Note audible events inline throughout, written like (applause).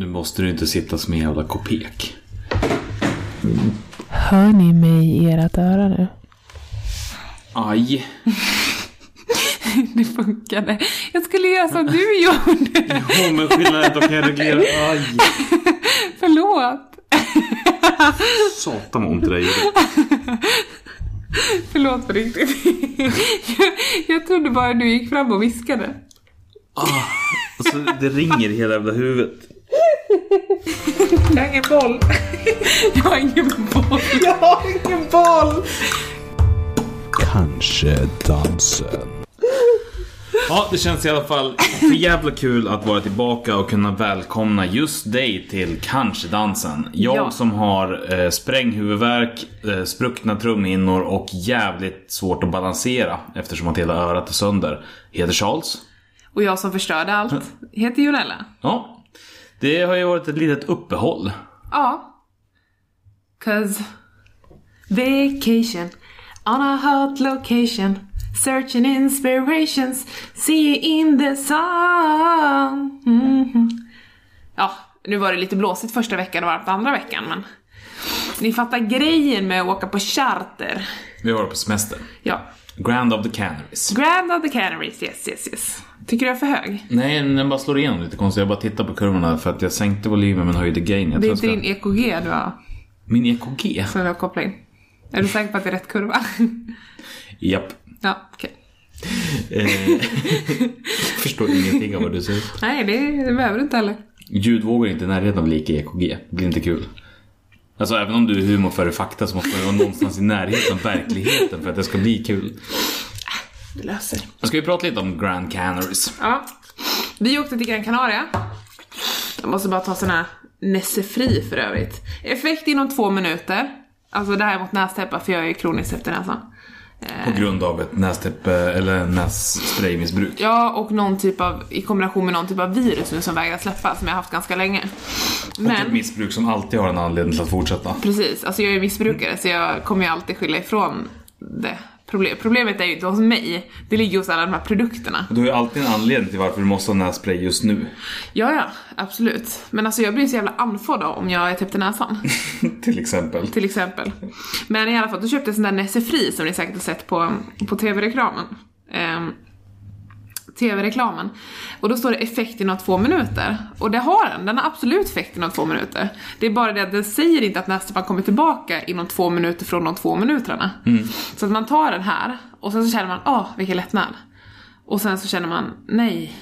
Nu måste du inte sitta som en jävla kopek. Hör ni mig i ert öra nu? Aj. (laughs) Det funkade. Jag skulle göra som du gjorde. (laughs) Jo, men skillnaden är att då kan jag reglera. Aj. (laughs) Förlåt. Satan vad ont det där gjorde. Förlåt på riktigt. Jag, jag trodde bara du gick fram och viskade. Alltså, det ringer i hela jävla huvudet. Jag har ingen boll. (laughs) Jag har ingen boll. Jag har ingen boll! Kanske dansen. Ja, det känns i alla fall för jävla kul att vara tillbaka och kunna välkomna just dig till Kanske dansen. Jag Ja. som har eh, spränghuvudvärk, eh, spruckna trumhinnor och jävligt svårt att balansera eftersom att hela örat är sönder. Heter Charles. Och jag som förstörde allt heter Jonella. Ja, det har ju varit ett litet uppehåll. Ja. Cause vacation on a hot location Searching inspirations See in the sun Mhm. Ja, nu var det lite blåsigt första veckan och varmt andra veckan men ni fattar grejen med att åka på charter. Vi var på semester. Ja. Grand of the Canaries. Grand of the Canaries, yes yes yes. Tycker du jag är för hög? Nej, den bara slår igenom lite konstigt. Jag bara tittar på kurvorna för att jag sänkte volymen men höjde gain. Jag Det är inte jag din ska... EKG du har, Min EKG? som du har kopplat in. Är du säker på att det är rätt kurva? Japp. ja, okej. Eh, (laughs) förstår ingenting av vad du säger. Nej, det, det behöver du inte heller. Ljudvågor är inte i närheten av lika EKG. Det blir inte kul. Alltså även om du är humor före fakta så måste man vara någonstans i närheten av verkligheten för att det ska bli kul. Det löser. Ska vi prata lite om Grand Canaries. Ja. Vi åkte till Gran Canaria. Jag måste bara ta sån här Nessefri för övrigt. Effekt inom två minuter. Alltså det här är mot nästäppa för jag är kroniskt efter näsan. På grund av ett nästäppe eller nässpraymissbruk. Ja, och någon typ av, i kombination med någon typ av virus nu som vägrar släppa, som jag haft ganska länge. Och ett Men, missbruk som alltid har en anledning till att fortsätta. precis, alltså jag är missbrukare så jag kommer ju alltid skylla ifrån det. Problem, problemet är ju inte hos mig, det ligger hos alla de här produkterna. Du har ju alltid en anledning till varför du måste ha nässpray just nu. Ja, ja, absolut. Men alltså jag blir så jävla andfådd om jag är täppt i näsan. (laughs) till exempel. till exempel. Men i alla fall, då köpte jag sån där Nessefri som ni säkert har sett på, på tv-reklamen. Ehm, tv-reklamen. Och då står det effekt inom två minuter. Och det har den, den har absolut effekt inom två minuter. Det är bara det att den säger inte att nästan kommer tillbaka inom två minuter från de två minuterna. Så att man tar den här och sen så känner man, åh vilken lättnad. Och sen så känner man, nej.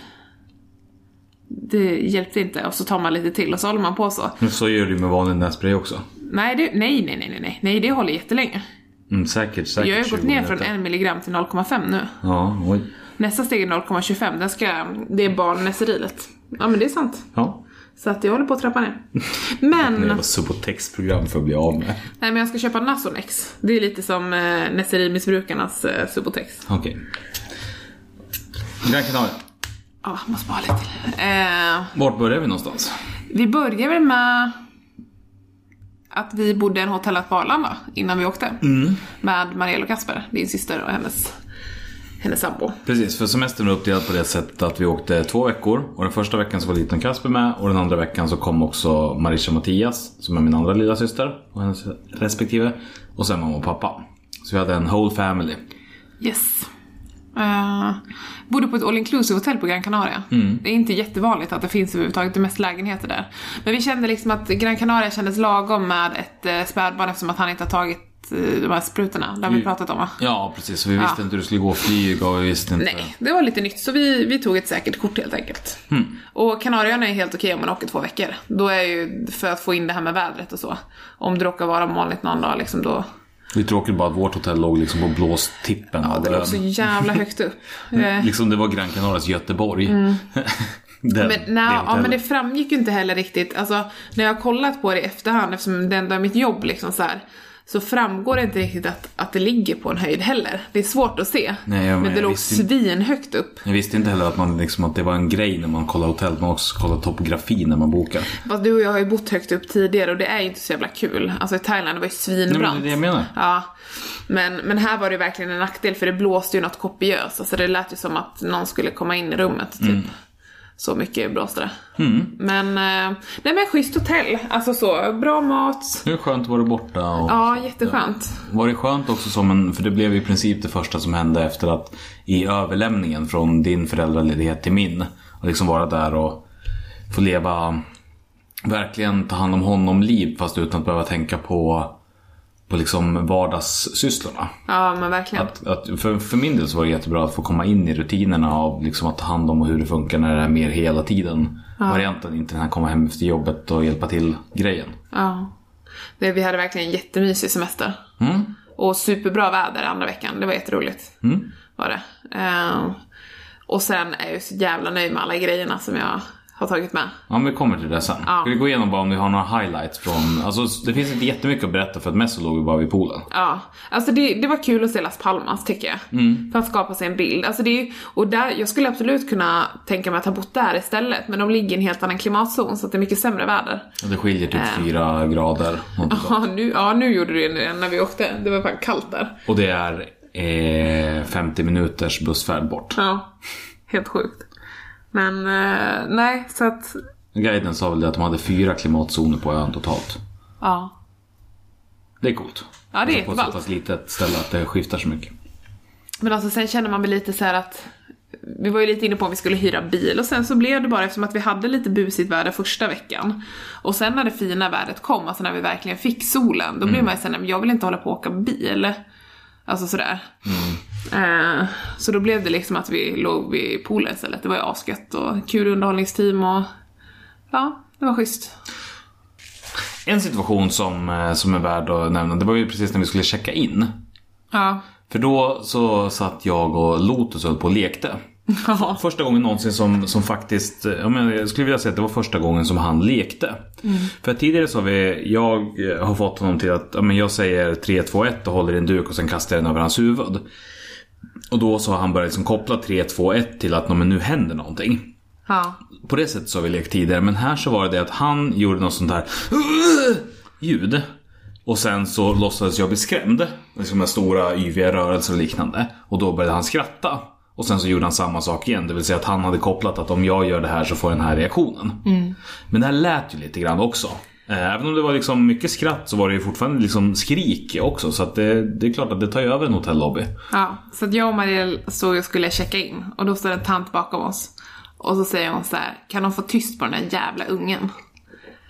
Det hjälpte inte och så tar man lite till och så håller man på så. Men så gör du med vanlig nässpray också. Nej, det, nej, nej, nej, nej, nej, det håller jättelänge. Mm, säkert, säkert. Jag har ju 20 gått ner från minuter. 1 milligram till 0,5 nu. Ja, oj. Nästa steg är 0,25, den ska, det är barnnäserilet. Ja men det är sant. Ja. Så att jag håller på att trappa ner. (laughs) Det Men, var Subotex-program för att bli av med. nej men jag ska köpa Nasonex. Det är lite som eh, Neserimissbrukarnas eh, Subotex. Okej. Gran Canaria. Ja, måste bara ha lite till. Eh, Vart börjar vi någonstans? vi börjar väl med att vi bodde i en hotellat på Arlanda innan vi åkte. Med Marielle och Kasper, din syster och hennes, hennes sambo. Precis, för semestern var uppdelad på det sättet att vi åkte två veckor. Och den första veckan så var liten Kasper med och den andra veckan så kom också Marisha Mattias, som är min andra lilla syster och hennes respektive. Och sen mamma och pappa. Så vi hade en whole family. Yes. Uh, bodde på ett all inclusive hotell på Gran Canaria. Det är inte jättevanligt att det finns överhuvudtaget, det är mest lägenheter där. Men vi kände liksom att Gran Canaria kändes lagom med ett uh, spädbarn eftersom att han inte har tagit de här sprutorna. Det har vi Mm. pratat om va? Ja, precis. Så vi visste Ja. inte hur det skulle gå att flyga och vi visste inte... Nej, det var lite nytt så vi, vi tog ett säkert kort helt enkelt. Och Kanarieöarna är helt okej om man åker två veckor. Då är ju för att få in det här med vädret och så. Om det råkar vara molnigt någon dag liksom då Det är tråkigt bara att vårt hotell låg liksom på blåstippen Ja, det låg så jävla högt upp. (laughs) Eh, Liksom det var Gran Canarias Göteborg. (laughs) Den- Men, nej, ja, men det framgick ju inte heller riktigt. Alltså, när jag har kollat på det i efterhand, eftersom det ändå är mitt jobb liksom så här, så framgår det inte riktigt att, att det ligger på en höjd heller. Det är svårt att se. Nej, ja, men men det låg svinhögt upp. Jag visste inte heller att, man, liksom, att det var en grej när man kollar hotell. Man också kollar topografi när man bokar. Fast du och jag har ju bott högt upp tidigare och det är ju inte så jävla kul. Alltså i Thailand det var ju Nej, men svinbrant. det är det jag menar. Ja. Men, men här var det verkligen en nackdel för det blåste ju något kopiöst. Alltså det lät ju som att någon skulle komma in i rummet typ. Mm. Så mycket blåste det. Men, eh, nej men schysst hotell. Alltså så, bra mat. Hur skönt var det borta? Och... Ja, jätteskönt. Var det skönt också som en, för det blev i princip det första som hände efter att i överlämningen från din föräldraledighet till min. Och liksom vara där och få leva, verkligen ta hand om honom liv fast utan att behöva tänka på, på liksom vardagssysslorna. Ja, men verkligen. Att, att, för, för min del så var det jättebra att få komma in i rutinerna av liksom att ta hand om hur det funkar när det är mer hela tiden varianten. Inte den här komma hem efter jobbet och hjälpa till grejen. Ja. Det, vi hade verkligen en jättemysig semester. Mm. Och superbra väder andra veckan. Det var jätteroligt. Mm. Var det. Ehm, och sen är jag ju så jävla nöjd med alla grejerna som jag har tagit med. Ja, men vi kommer till det sen. Ja. Ska vi gå igenom bara om vi har några highlights från... Alltså det finns inte jättemycket att berätta för att mest så låg vi bara vid poolen. Ja, alltså det, det var kul att se Las Palmas tycker jag. För att skapa sig en bild. Alltså det, är- och där, jag skulle absolut kunna tänka mig att ha bott där istället. Men de ligger i en helt annan klimatzon så att det är mycket sämre väder. Det skiljer typ Äh. fyra grader. (laughs) Ja nu, ja, nu gjorde det det när vi åkte. Det var fan kallt där. Och det är eh, 50 minuters bussfärd bort. Ja, helt sjukt. Men eh, nej, så att Guiden sa väl det att de hade fyra klimatzoner på ön totalt. ja. Det är coolt. Ja, det är På ett så pass litet ställe att det skiftar så mycket. Men alltså sen känner man väl lite så här att vi var ju lite inne på om vi skulle hyra bil och sen så blev det bara eftersom att vi hade lite busigt väder första veckan. Och sen när det fina vädret kom, alltså när vi verkligen fick solen, då blev man ju såhär, "Nej, men jag vill inte hålla på och åka bil. Alltså sådär. Eh, så då blev det liksom att vi låg vid poolen istället. Det var ju asgött och kul underhållningsteam och ja, det var schysst. En situation som, eh, som är värd att nämna, det var ju precis när vi skulle checka in. Ja. För då så satt jag och Lotus och höll på och lekte. Ja. Första gången någonsin som, som faktiskt, eh, ja, men jag skulle vilja säga att det var första gången som han lekte. För tidigare så har vi, jag har fått honom till att, men jag säger 3, 2, 1 och håller i en duk och sen kastar jag den över hans huvud. Och då så har han börjat liksom koppla 3, 2, 1 till att men nu händer någonting. Ja. På det sättet så har vi lekt tidigare, men här så var det det att han gjorde något sånt här ljud. Och sen så låtsades jag bli skrämd. Liksom med stora yviga rörelser och liknande. Och då började han skratta. Och sen så gjorde han samma sak igen. Det vill säga att han hade kopplat att om jag gör det här så får jag den här reaktionen. Men det här lät ju lite grann också. Eh, Även om det var liksom mycket skratt så var det ju fortfarande liksom skrik också. Så det, det är klart att det tar ju över en hotellobby. Ja, så att jag och Marielle stod och skulle checka in och då står en tant bakom oss. Och så säger hon så här: kan de få tyst på den där jävla ungen?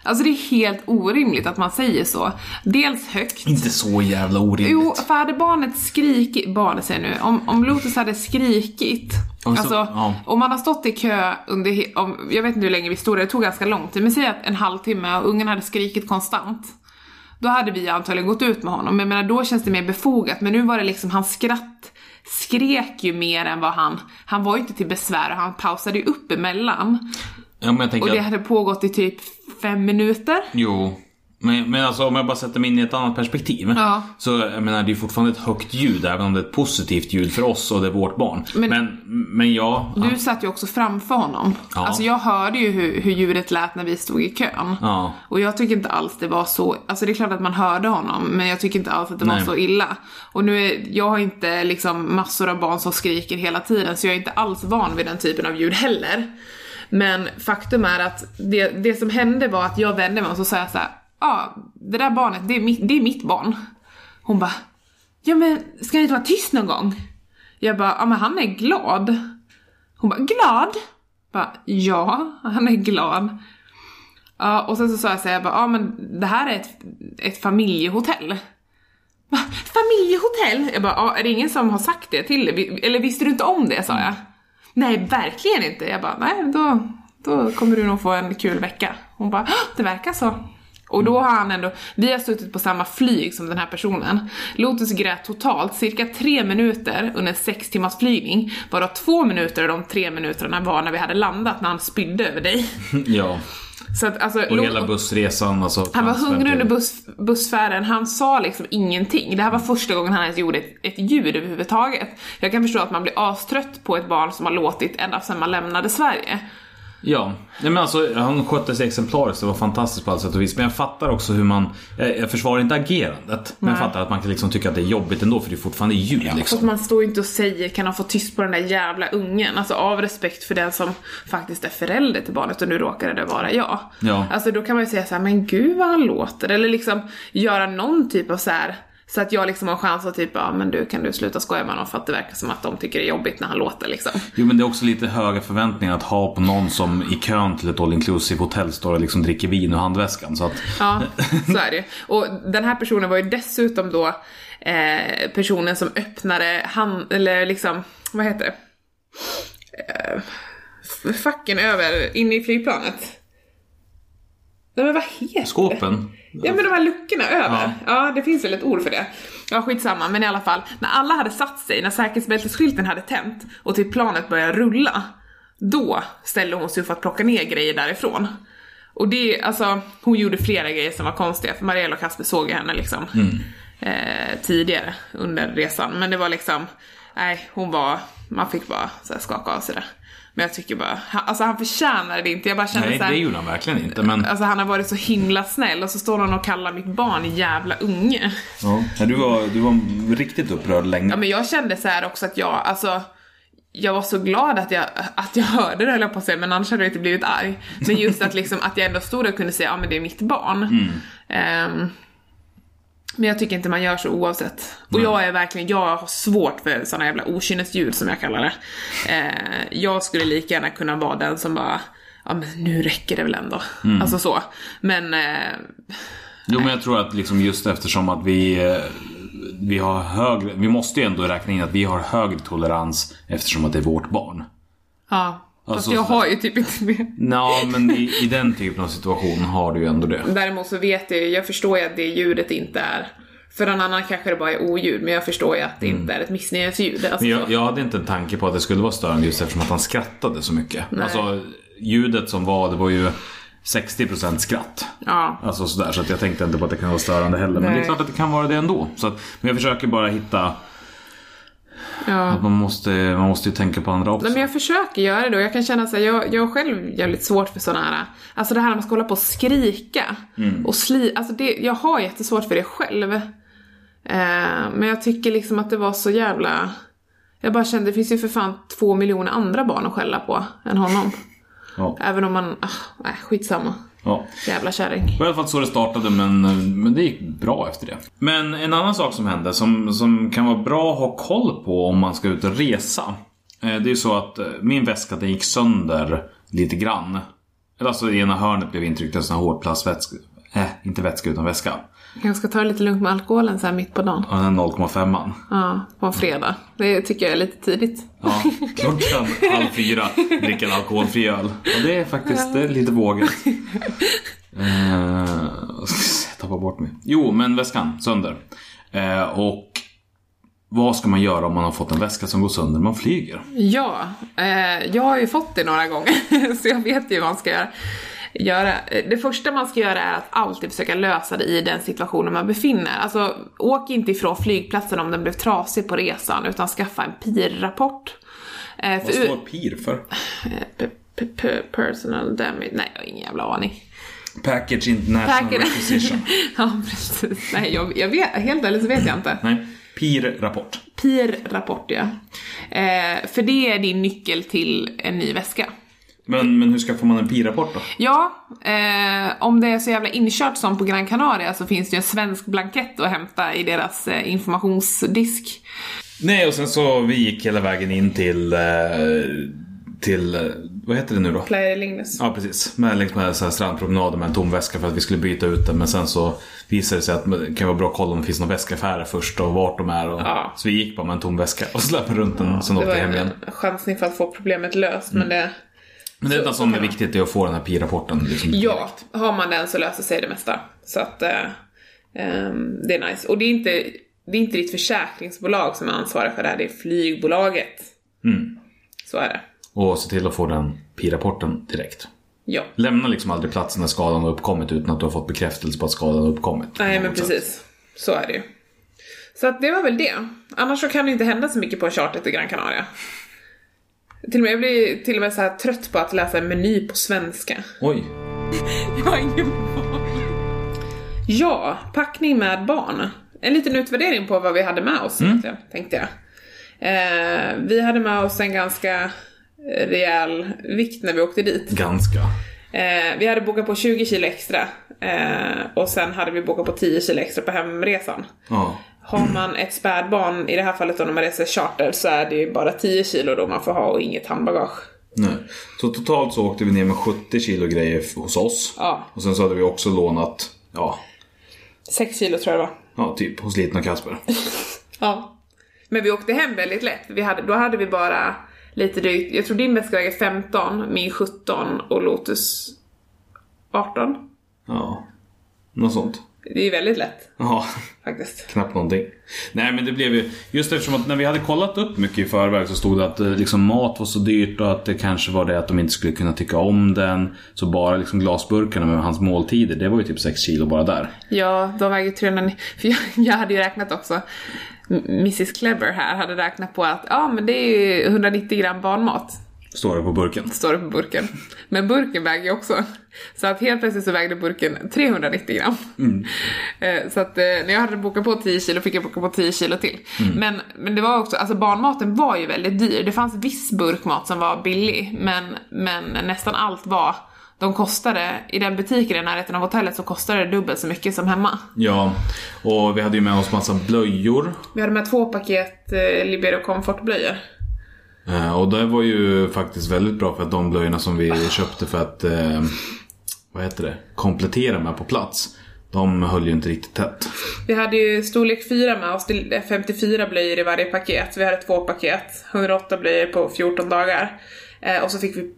Alltså det är helt orimligt att man säger så. Dels högt. Inte så jävla orimligt. Jo, för hade barnet skrikit, barnet säger nu, om, om Lotus hade skrikit, Om så- alltså ja. om man har stått i kö under, om, jag vet inte hur länge vi stod där, det tog ganska lång tid, men säg att en halvtimme och ungen hade skrikit konstant. Då hade vi antagligen gått ut med honom, men jag menar då känns det mer befogat, men nu var det liksom, hans skratt skrek ju mer än vad han, han var ju inte till besvär och han pausade ju upp emellan. Ja, men jag tänker Och det att- hade pågått i typ fem minuter. Jo. Men, men alltså om jag bara sätter mig in i ett annat perspektiv. Ja. Så jag menar det är fortfarande ett högt ljud även om det är ett positivt ljud för oss och det är vårt barn. Men- Men, men, ja. Du satt ju också framför honom. Ja. Alltså jag hörde ju hur, hur ljudet lät när vi stod i kön. Ja. Och jag tycker inte alls det var så, alltså det är klart att man hörde honom, men jag tycker inte alls att det Nej. var så illa. Och nu är, jag har inte liksom massor av barn som skriker hela tiden, så jag är inte alls van vid den typen av ljud heller. Men faktum är att det, det som hände var att jag vände mig och så sa jag så här, ja, ah, det där barnet, det är, mitt, det är mitt barn. Hon bara, ja men ska ni inte vara tyst någon gång? Jag bara, ja men han är glad. Hon bara, glad? Bara, ja, han är glad. Ja, och sen så sa jag så här, jag bara, ja men det här är ett, ett familjehotell. Va? Familjehotell? Jag bara, ja, är det ingen som har sagt det till dig? Eller visste du inte om det, sa jag. Nej, verkligen inte. Jag bara, nej, då, då kommer du nog få en kul vecka. Hon bara, det verkar så. Och då har han ändå, vi har suttit på samma flyg som den här personen. Lotus grät totalt cirka tre minuter under en sex timmars flygning, varav två minuter av de tre minuterna var när vi hade landat, när han spydde över dig. (laughs) ja. Så att alltså, Och hela bussresan. Alltså, han var hungrig under buss, bussfärden, han sa liksom ingenting. Det här var första gången han ens gjorde ett, ett ljud överhuvudtaget. Jag kan förstå att man blir astrött på ett barn som har låtit ända sedan man lämnade Sverige. Ja, Nej, men alltså, han skötte sig exemplariskt. Det var fantastiskt på alla sätt och vis. Men jag fattar också hur man... Jag, jag försvarar inte agerandet. Men jag fattar att man kan liksom tycka att det är jobbigt ändå för det är fortfarande ljud För att liksom. man står ju inte och säger kan han få tyst på den där jävla ungen? Alltså av respekt för den som faktiskt är förälder till barnet och nu råkade det vara jag. Ja. Alltså då kan man ju säga så här, men gud vad han låter. Eller liksom göra någon typ av så här så att jag liksom har chans att typ, ja men du kan du sluta skoja med honom för att det verkar som att de tycker det är jobbigt när han låter liksom. Jo men det är också lite höga förväntningar att ha på någon som i kön till ett all inclusive hotell står och liksom dricker vin ur handväskan. Så att, Ja, så är det. Och den här personen var ju dessutom då eh, personen som öppnade hand, eller liksom, vad heter det? Eh, facken över, inne i flygplanet. Nej men vad heter det? skåpen. Ja men de här luckorna över. Ja. det finns väl ett ord för det. Ja skitsamma, men i alla fall. När alla hade satt sig, när säkerhetsbältesskylten hade tänt och till planet började rulla. Då ställde hon sig för att plocka ner grejer därifrån. Och det, alltså, hon gjorde flera grejer som var konstiga, för Mariella och Kasper såg henne liksom eh, tidigare under resan. Men det var liksom, nej, hon var, man fick bara så skaka av sig det. Men jag tycker bara, han, alltså han förtjänade det inte. Jag bara kände Nej så här, det gjorde han verkligen inte. Men Alltså han har varit så himla snäll och så står han och kallar mitt barn jävla unge. ja, du, var, du var riktigt upprörd länge. Ja men jag kände så här också att jag, alltså jag var så glad att jag, att jag hörde det höll jag på att säga, men annars hade jag inte blivit arg. Men just att liksom, att jag ändå stod och kunde säga, ja men det är mitt barn. Ehm, men jag tycker inte man gör så oavsett. Och jag är verkligen, jag har svårt för såna jävla okynnesljud som jag kallar det. Eh, jag skulle lika gärna kunna vara den som bara, ja men nu räcker det väl ändå. Alltså så. Men eh, Jo men jag tror att liksom just eftersom att vi, eh, vi har högre, vi måste ju ändå räkna in att vi har högre tolerans eftersom att det är vårt barn. Ja, fast Alltså, jag har ju typ inte det. Ja men i, i den typen av situation har du ju ändå det. Däremot så vet jag ju, jag förstår ju att det ljudet inte är för någon annan kanske det bara är oljud, men jag förstår ju att det inte är ett missnöjesljud. Alltså, Men jag, jag hade inte en tanke på att det skulle vara störande just eftersom att han skrattade så mycket. Nej. Alltså ljudet som var, det var ju 60% skratt. Ja. Alltså sådär, så att jag tänkte inte på att det kan vara störande heller. Men det är Nej. klart att det kan vara det ändå. Så att, men jag försöker bara hitta, ja. att man måste, man måste ju tänka på andra också. Nej, men jag försöker göra det och jag kan känna här, jag, jag själv jävligt svårt för sådana här, alltså det här när man ska hålla på och skrika och sli, alltså det, jag har jättesvårt för det själv. Eh, men jag tycker liksom att det var så jävla, jag bara kände det finns ju för fan två miljoner andra barn att skälla på än honom. Ja. Även om man, ah, nej skitsamma. Ja. Jävla kärring. Det var i alla fall så det startade men, men det gick bra efter det. Men en annan sak som hände som, som kan vara bra att ha koll på om man ska ut och resa. eh, Det är ju så att eh, min väska den gick sönder lite grann. Alltså i ena hörnet blev intryckt en sån här hårdplastvätska. Eh, inte vätska utan väska. Jag ska ta det lite lugnt med alkoholen så här mitt på dagen. Och den 0,5an. Ja, på en fredag. Det tycker jag är lite tidigt. Ja, klockan halv fyra dricka en alkoholfri öl. Och det är faktiskt det är lite vågat. Eh, tappa bort mig. Jo, men väskan sönder. Eh, och vad ska man göra om man har fått en väska som går sönder när man flyger? Ja, eh, jag har ju fått det några gånger (laughs) så jag vet ju vad man ska göra. Göra. Det första man ska göra är att alltid försöka lösa det i den situationen man befinner. Alltså, åk inte ifrån flygplatsen om den blev trasig på resan utan skaffa en PIR-rapport. Eh, för- PIR för? P- Personal damage, nej jag har ingen jävla aning. Package International Package- Requisition. (laughs) ja precis, nej jag, jag vet, helt ärligt så vet jag inte. Nej, PIR-rapport. PIR-rapport ja. Eh, för det är din nyckel till en ny väska. Men, men hur skaffar man en PIR-rapport då? Ja, eh, om det är så jävla inkört som på Gran Canaria så finns det ju en svensk blankett att hämta i deras eh, informationsdisk. Nej, och sen så vi gick hela vägen in till, eh, till eh, vad heter det nu då? Playa Lignes. Ja precis, med, längs med så här strandpromenader med en tom väska för att vi skulle byta ut den. Men sen så visade det sig att det kan vara bra att kolla om det finns några väskaffärer först och vart de är. Och, Ja. Så vi gick bara med en tom väska och släpade runt den. sen Det åkte var vi hem en igen. chansning för att få problemet löst men det... Men det är som är viktigt är att få den här PI-rapporten. Liksom, Ja, har man den så löser sig det mesta. Så att eh, ehm, det är nice. Och det är, inte, det är inte ditt försäkringsbolag som är ansvarig för det här, det är flygbolaget. Mm. Så är det. Och se till att få den PI-rapporten direkt. Ja. Lämna liksom aldrig platsen när skadan har uppkommit utan att du har fått bekräftelse på att skadan har uppkommit. Nej men något sätt. precis. Så är det ju. Så att det var väl det. Annars så kan det inte hända så mycket på en charter till Gran Canaria. Till och med, jag blir till och med så här trött på att läsa en meny på svenska. Oj. (laughs) Jag har ingen. Ja, packning med barn. En liten utvärdering på vad vi hade med oss egentligen, tänkte jag. Eh, vi hade med oss en ganska rejäl vikt när vi åkte dit. Ganska. Eh, vi hade bokat på 20 kilo extra eh, och sen hade vi bokat på 10 kilo extra på hemresan. Ja. Har man ett spädbarn, i det här fallet då när man reser charter, så är det ju bara 10 kilo då man får ha och inget handbagage. Nej. Så totalt så åkte vi ner med 70 kilo grejer hos oss. Ja. Och sen så hade vi också lånat, ja, 6 kilo tror jag det var. ja typ hos Liten och Kasper. (laughs) Ja. Men vi åkte hem väldigt lätt. Vi hade, då hade vi bara lite drygt, jag tror din väska väger 15, min 17 och Lotus 18. Ja. Något sånt. Det är väldigt lätt Ja. faktiskt. Knappt någonting. Nej men det blev ju, just eftersom att när vi hade kollat upp mycket i förväg så stod det att eh, liksom, mat var så dyrt och att det kanske var det att de inte skulle kunna tycka om den. Så bara liksom glasburkarna med hans måltider, det var ju typ 6 kilo bara där. Ja, de väger 300, för (laughs) jag, jag hade ju räknat också. Mrs Clever här hade räknat på att ja men det är ju 190 gram barnmat. Står det på burken. Står det på burken. Men burken väger ju också. Så att helt plötsligt så vägde burken 390 gram. (laughs) Eh, Så att eh, när jag hade bokat på 10 kilo fick jag boka på 10 kilo till. Men, men det var också, alltså barnmaten var ju väldigt dyr. Det fanns viss burkmat som var billig, men, men nästan allt var de kostade, i den butiken i närheten av hotellet så kostade det dubbelt så mycket som hemma. Ja, och vi hade ju med oss massa blöjor. Vi hade med två paket eh, Libero Comfort-blöjor. Eh, och det var ju faktiskt väldigt bra för att de blöjorna som vi köpte för att, eh, vad heter det, komplettera med på plats. De höll ju inte riktigt tätt. Vi hade ju storlek 4 med oss, det är 54 blöjor i varje paket. Vi hade två paket, 108 blöjor på 14 dagar. Eh, och så fick vi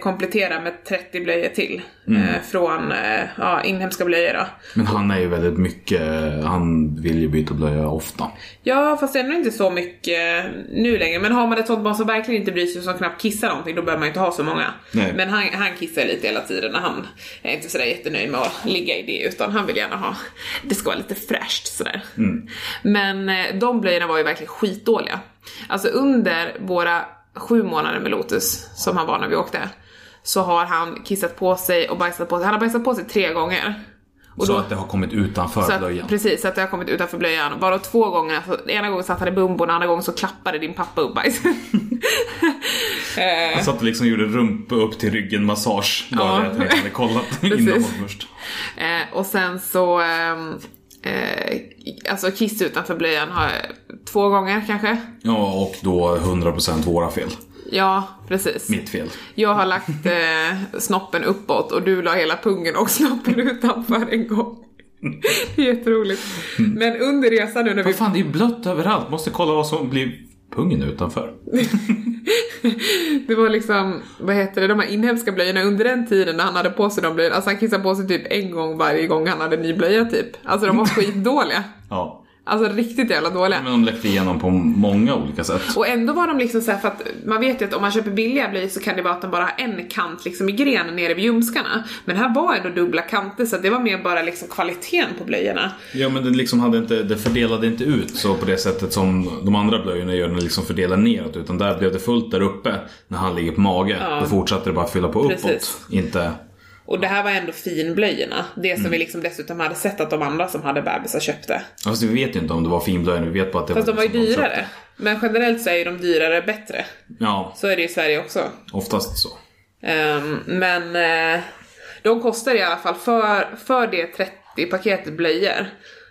komplettera med 30 blöjor till. Eh, från eh, ja, inhemska blöjor då. Men han är ju väldigt mycket, han vill ju byta blöja ofta. Ja, fast ändå inte så mycket nu längre. Men har man ett sånt barn som verkligen inte bryr sig och som knappt kissar någonting, då behöver man ju inte ha så många. Nej. Men han, han kissar lite hela tiden och han är inte sådär jättenöjd med att ligga i det, utan han vill gärna ha, det ska vara lite fräscht sådär. Men eh, de blöjorna var ju verkligen skitdåliga. Alltså under våra sju månader med Lotus, som han var när vi åkte, så har han kissat på sig och bajsat på sig. Han har bajsat på sig tre gånger. Och så då- att det har kommit utanför så blöjan. att, precis, så att det har kommit utanför blöjan. Bara två gånger, alltså, ena gången satt han i bumbon, andra gången så klappade din pappa upp bajs. (laughs) Eh, Han satt och liksom gjorde rumpa upp till ryggen massage. Bara Ja. det att han hade kollat (laughs) innan först. eh, och sen så, ehm, eh, alltså kiss utanför blöjan har två gånger kanske. Ja, och då 100% våra fel. Ja, precis. Mitt fel. Jag har lagt eh, snoppen uppåt och du la hela pungen och snoppen utanför en gång. Det är jätteroligt. Men under resan nu när vi Vad fan, det är ju blött överallt. Måste kolla vad som blir pungen utanför. (laughs) (laughs) Det var liksom, vad heter det, de här inhemska blöjorna under den tiden när han hade på sig de blöjorna. Alltså han kissade på sig typ en gång varje gång han hade ny blöja typ. Alltså de var (laughs) skitdåliga. Ja. Alltså riktigt jävla dåliga. Men de läckte igenom på många olika sätt. Och ändå var de liksom så här, för att man vet ju att om man köper billiga blöjor så kan det vara att de bara har en kant liksom i grenen nere vid ljumskarna. Men här var ändå dubbla kanter så att det var mer bara liksom kvaliteten på blöjorna. Ja men det, liksom hade inte, det fördelade inte ut så på det sättet som de andra blöjorna gör när det liksom fördelar neråt. Utan där blev det fullt där uppe när han ligger på mage. Ja. Då fortsatte det bara fylla på uppåt. Precis. Inte... Och det här var ändå finblöjorna. Det som vi liksom dessutom hade sett att de andra som hade bebisar köpte. Alltså vi vet ju inte om det var finblöjor, vi vet bara att det Fast de var ju liksom dyrare. Men generellt så är ju de dyrare bättre. Ja, Så är det i Sverige också. oftast så. Ehm, men eh, de kostar i alla fall, för, för det 30 paketet blöjor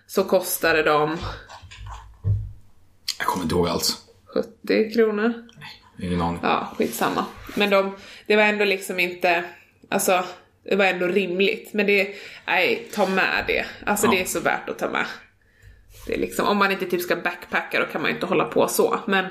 så kostade de Jag kommer inte ihåg alls. 70 kronor. Ingen aning. Ja, skitsamma. Men de, det var ändå liksom inte, alltså det var ändå rimligt. Men det, nej, ta med det. Alltså Ja. det är så värt att ta med. Det är liksom, om man inte typ ska backpacka då kan man ju inte hålla på så. Men,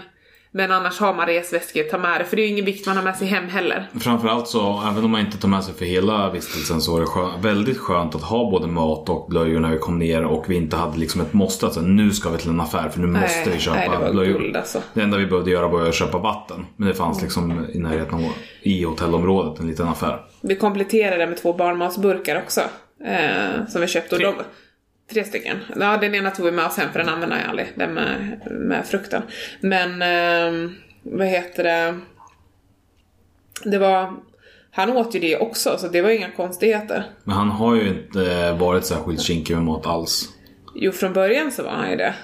men annars har man resväskor, ta med det. För det är ju ingen vikt man har med sig hem heller. Framförallt så, även om man inte tar med sig för hela vistelsen så var det skö- väldigt skönt att ha både mat och blöjor när vi kom ner och vi inte hade liksom ett måste att säga, nu ska vi till en affär för nu måste vi köpa nej, det blöjor. guld alltså. Det enda vi behövde göra var att köpa vatten. Men det fanns liksom i närheten av, i hotellområdet, en liten affär. Vi kompletterade med två barnmatsburkar också. Eh, som vi köpte. Och de, tre stycken. Ja, den ena tog vi med oss hem för den använder jag aldrig. Den med, med frukten. Men, eh, vad heter det? det var, han åt ju det också så det var inga konstigheter. Men han har ju inte varit särskilt kinkig med mat alls. Jo, från början så var han ju det.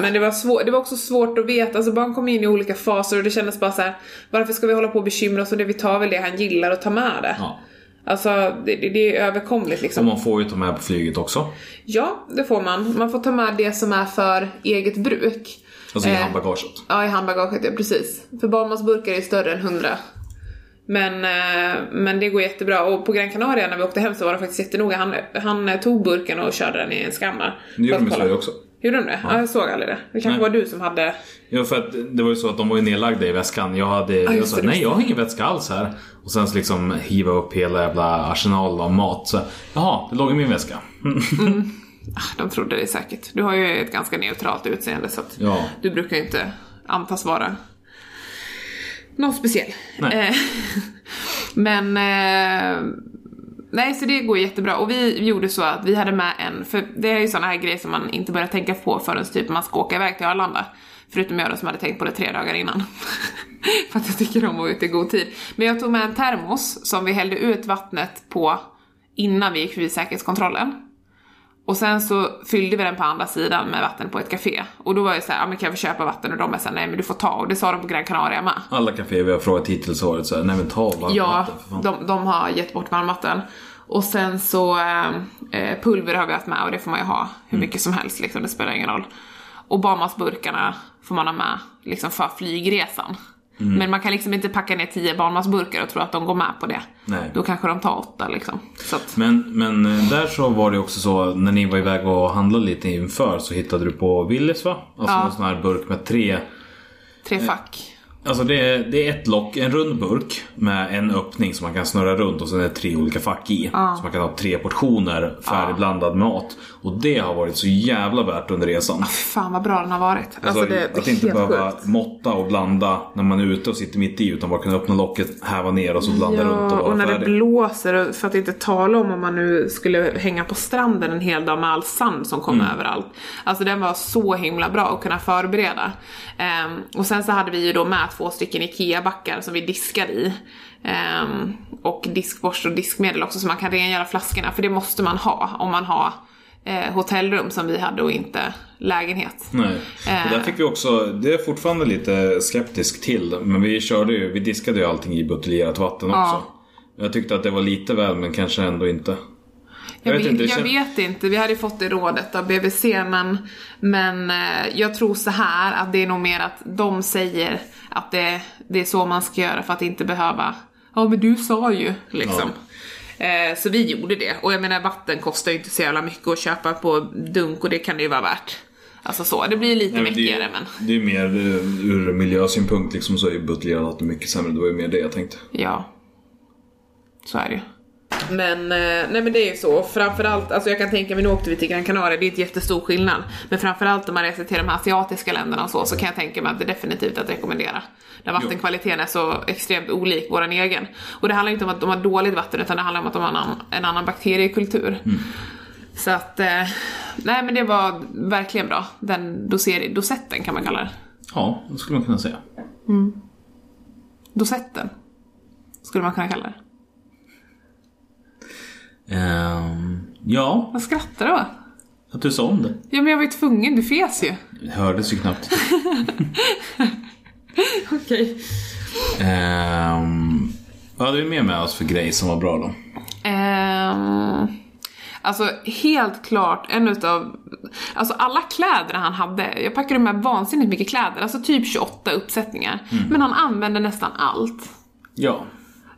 Men det var, svår, det var också svårt att veta, alltså barn kom in i olika faser och det kändes bara så här: varför ska vi hålla på och bekymra oss om det? Vi tar väl det han gillar och tar med det. Ja. Alltså, det, det är överkomligt Och liksom. man får ju ta med på flyget också. Ja, det får man. Man får ta med det som är för eget bruk. Alltså i Eh, handbagaget. Ja, i handbagaget, ja precis. För barnmatsburkar är större än 100. Men, eh, men det går jättebra. Och på Gran Canaria när vi åkte hem så var det faktiskt jättenoga. Han, han tog burken och körde den i en skammar. Det gör För de i. Sverige också. Gjorde de det? Ja. jag såg aldrig det. Det kanske Nej. var du som hade... Ja, för att det var ju så att de var ju nedlagda i väskan. Jag hade, jag just sa nej jag har ingen väska alls här. Och sen så liksom hiva upp hela jävla arsenalen av mat. Så, jaha, det låg i min väska. (laughs) Mm. Ah, De trodde det säkert. Du har ju ett ganska neutralt utseende så att Ja. du brukar ju inte antas vara någon speciell. Eh, (laughs) Men eh, Nej, så det går jättebra. Och vi gjorde så att vi hade med en, för det är ju sådana här grejer som man inte börjar tänka på förrän typ man ska åka iväg till Arlanda. Förutom jag då som hade tänkt på det tre dagar innan. (laughs) för att jag tycker om att vara ute i god tid. Men jag tog med en termos som vi hällde ut vattnet på innan vi gick förbi säkerhetskontrollen. Och sen så fyllde vi den på andra sidan med vatten på ett café. Och då var jag såhär, ja men kan vi köpa vatten? Och de var såhär, nej men du får ta. Och det sa de på Gran Canaria med. Alla kaféer vi har frågat hittills har varit såhär, nej men ta varmt Ja, de, de har gett bort varmvatten. Och sen så eh, eh, pulver har vi haft med och det får man ju ha hur mycket som helst liksom, det spelar ingen roll. Och barnmatsburkarna får man ha med liksom för flygresan. Men man kan liksom inte packa ner 10 barnmatsburkar och tro att de går med på det. Nej. Då kanske de tar åtta liksom. Så att, Men, men eh, där så var det också så, när ni var iväg och handlade lite inför så hittade du på Willys va? Alltså Ja. en sån här burk med tre tre fack. Alltså det är, det är ett lock, en rund burk med en öppning som man kan snurra runt och sen är det tre olika fack i. Så man kan ha tre portioner färdigblandad mat. Och det har varit så jävla värt under resan. Fan vad bra den har varit. Alltså, Alltså, det, det att inte behöva sjukt. måtta och blanda när man är ute och sitter mitt i utan bara kunna öppna locket, häva ner och så blanda runt och Ja, vara och när det färdig. blåser, och för att inte tala om om man nu skulle hänga på stranden en hel dag med all sand som kom överallt. Alltså den var så himla bra att kunna förbereda. Ehm, och sen så hade vi ju då med två stycken IKEA-backar som vi diskade i. Ehm, och diskborste och diskmedel också så man kan rengöra flaskorna, för det måste man ha om man har eh, hotellrum som vi hade och inte lägenhet. Nej. Och där fick vi också, det är fortfarande lite skeptisk till, men vi körde ju, vi diskade ju allting i buteljerat vatten också. Ja. Jag tyckte att det var lite väl, men kanske ändå inte. Jag, vet, inte, jag vet inte, vi hade ju fått det rådet av BVC men, men eh, jag tror så här att det är nog mer att de säger att det, det är så man ska göra för att inte behöva Ja men du sa ju liksom. Eh, så vi gjorde det och jag menar vatten kostar ju inte så jävla mycket att köpa på dunk och det kan det ju vara värt. Alltså så, det blir lite Nej, men det, mäckigare är, men det är mer eh, ur miljösynpunkt liksom så är ju buteljerat mycket sämre. Det var ju mer det jag tänkte. Ja. Så är det ju. Men, eh, nej men det är ju så. Framförallt, alltså jag kan tänka mig, nu åkte vi till Gran Canaria, det är inte jättestor skillnad. Men framförallt om man reser till de här asiatiska länderna och så, så kan jag tänka mig att det är definitivt att rekommendera. Där vattenkvaliteten är så extremt olik våran egen. Och det handlar inte om att de har dåligt vatten, utan det handlar om att de har en annan, en annan bakteriekultur. Så att, eh, nej men det var verkligen bra. Den doser, dosetten kan man kalla det. Ja, det skulle man kunna säga. Dosetten. Skulle man kunna kalla det. Ehm, ja, Vad skrattar du åt? att du sa om det. Ja men jag var ju tvungen, du fes ju. Det hördes ju knappt. (laughs) Okej. Ehm, vad hade vi mer med oss för grej som var bra då? Ehm, alltså helt klart en utav, alltså alla kläder han hade, jag packade med vansinnigt mycket kläder, alltså typ 28 uppsättningar. Men han använde nästan allt. Ja.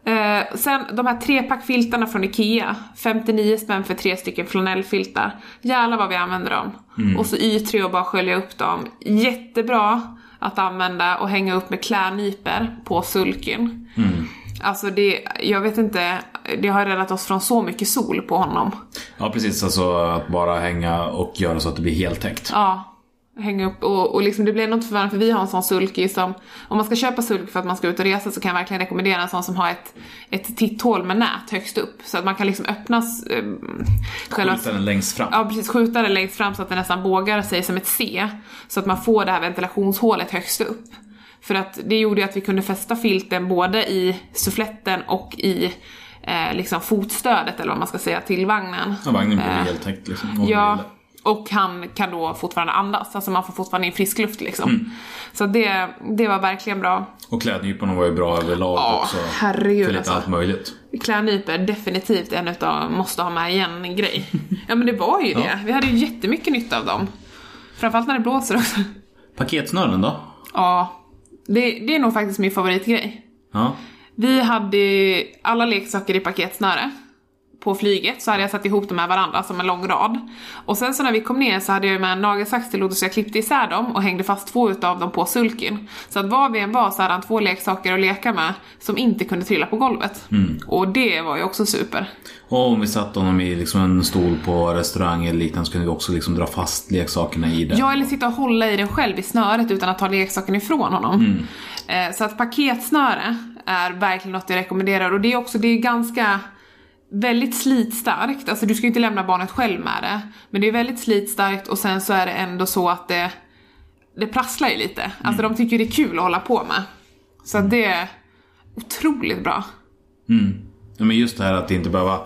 Eh, sen de här trepackfiltarna från Ikea, 59 spänn för tre stycken flanellfiltar. Jävlar vad vi använder dem. Och så Y3 och bara skölja upp dem. Jättebra att använda och hänga upp med klädnyper på sulken. Alltså det, jag vet inte, det har räddat oss från så mycket sol på honom. Ja precis, alltså att bara hänga och göra så att det blir heltäckt. Ja, hänga upp och, och liksom det blir något förvånande för vi har en sån sulky som, om man ska köpa sulky för att man ska ut och resa så kan jag verkligen rekommendera en sån som har ett, ett titthål med nät högst upp. Så att man kan liksom öppna eh, själva... Skjuta den längst fram. Ja precis, skjuta det längst fram så att det nästan bågar sig som ett C. Så att man får det här ventilationshålet högst upp. För att det gjorde ju att vi kunde fästa filten både i suffletten och i eh, liksom fotstödet eller vad man ska säga till vagnen. Ja, vagnen blir Eh, heltäckt liksom. Ja. Och han kan då fortfarande andas, alltså man får fortfarande in frisk luft liksom. Mm. Så det, det var verkligen bra. Och klädnyporna var ju bra överlag Ja, också. herregud, För lite alltså. allt möjligt. Klädnypor är definitivt en utav måste ha med igen grej. (laughs) Ja men det var ju det. Vi hade ju jättemycket nytta av dem. Framförallt när det blåser också. Paketsnören då? Ja, det, det är nog faktiskt min favoritgrej. Ja. Vi hade alla leksaker i paketsnöre. På flyget så hade jag satt ihop dem med varandra som en lång rad. Och sen så när vi kom ner så hade jag med en nagelsax till så jag klippte isär dem och hängde fast två utav dem på sulkin. Så att var vi än var så hade han två leksaker att leka med som inte kunde trilla på golvet. Och det var ju också super. Och om vi satt honom i liksom en stol på restaurang eller liknande så kunde vi också liksom dra fast leksakerna i den. Ja, eller sitta och hålla i den själv i snöret utan att ta leksaken ifrån honom. Eh, Så att paketsnöre är verkligen något jag rekommenderar och det är också, det är ganska väldigt slitstarkt, alltså du ska ju inte lämna barnet själv med det. Men det är väldigt slitstarkt och sen så är det ändå så att det, det prasslar ju lite. Alltså de tycker det är kul att hålla på med. Så att det är otroligt bra. Ja, men just det här att inte behöva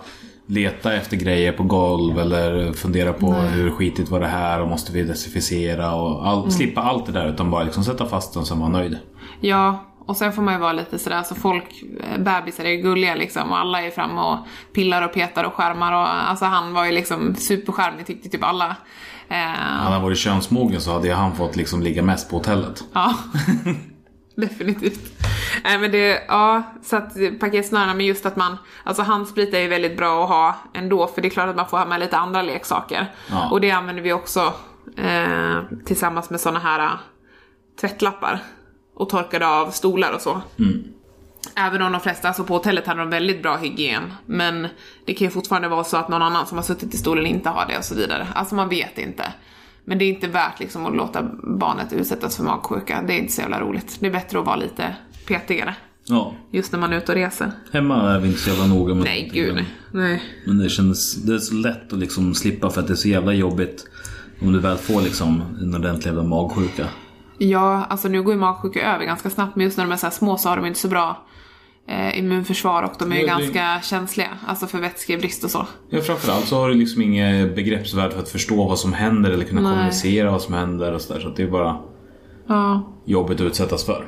leta efter grejer på golv eller fundera på hur skitigt var det här och måste vi desinficera och all, slippa allt det där utan bara liksom sätta fast den sen vara nöjd. Ja, och sen får man ju vara lite sådär så folk, eh, bebisar är ju gulliga liksom och alla är framme och pillar och petar och skärmar och alltså han var ju liksom superskärmig tyckte typ alla. Eh, Hade han varit könsmogen så hade ju han fått liksom ligga mest på hotellet. ja. (laughs) Definitivt. Nej men det, ja, så att paketsnörena men just att man, alltså handsprit är ju väldigt bra att ha ändå för det är klart att man får ha med lite andra leksaker. Ja. Och det använder vi också eh, tillsammans med såna här eh, tvättlappar och torkade av stolar och så. Även om de flesta, alltså på hotellet hade de väldigt bra hygien. Men det kan ju fortfarande vara så att någon annan som har suttit i stolen inte har det och så vidare. Alltså man vet inte. Men det är inte värt liksom att låta barnet utsättas för magsjuka. Det är inte så jävla roligt. Det är bättre att vara lite petigare. Ja, Just när man är ute och reser. hemma är vi inte så jävla noga med Nej, gud nej. nej. Men det känns, det är så lätt att liksom slippa för att det är så jävla jobbigt om du väl får liksom en ordentlig jävla magsjuka. Ja, alltså nu går ju magsjuka över ganska snabbt. Men just när de är så små så har de inte så bra eh, immunförsvar och de är ju Ja, det- ganska känsliga. Alltså för vätskebrist och så. Ja, framförallt så har du liksom inget begreppsvärde för att förstå vad som händer eller kunna Nej. kommunicera vad som händer och sådär. Så att det är bara Ja. jobbigt att utsättas för.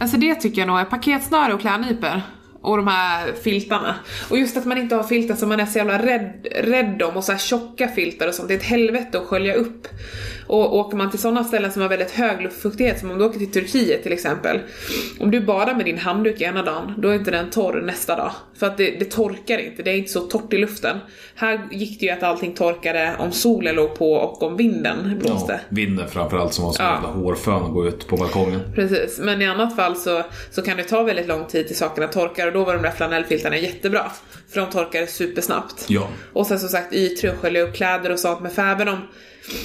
Alltså det tycker jag nog är paketsnöre och klädnypor. Och de här filtarna. Och just att man inte har filtar som man är så jävla rädd, rädd om och så här tjocka filtar och sånt. Det är ett helvete att skölja upp. Och åker man till sådana ställen som har väldigt hög luftfuktighet, som om du åker till Turkiet till exempel. Om du badar med din handduk ena dagen, då är inte den torr nästa dag. För att det, det torkar inte, det är inte så torrt i luften. Här gick det ju att allting torkade om solen låg på och om vinden blåste. Ja, vinden framförallt som var så Ja. jävla hårfön att gå ut på balkongen. Precis, men i annat fall så, så kan det ta väldigt lång tid till sakerna torkar och då var de där flanellfiltarna jättebra. För de torkar supersnabbt. Ja. Och sen som sagt Y3 och skölja upp kläder och sånt med för även om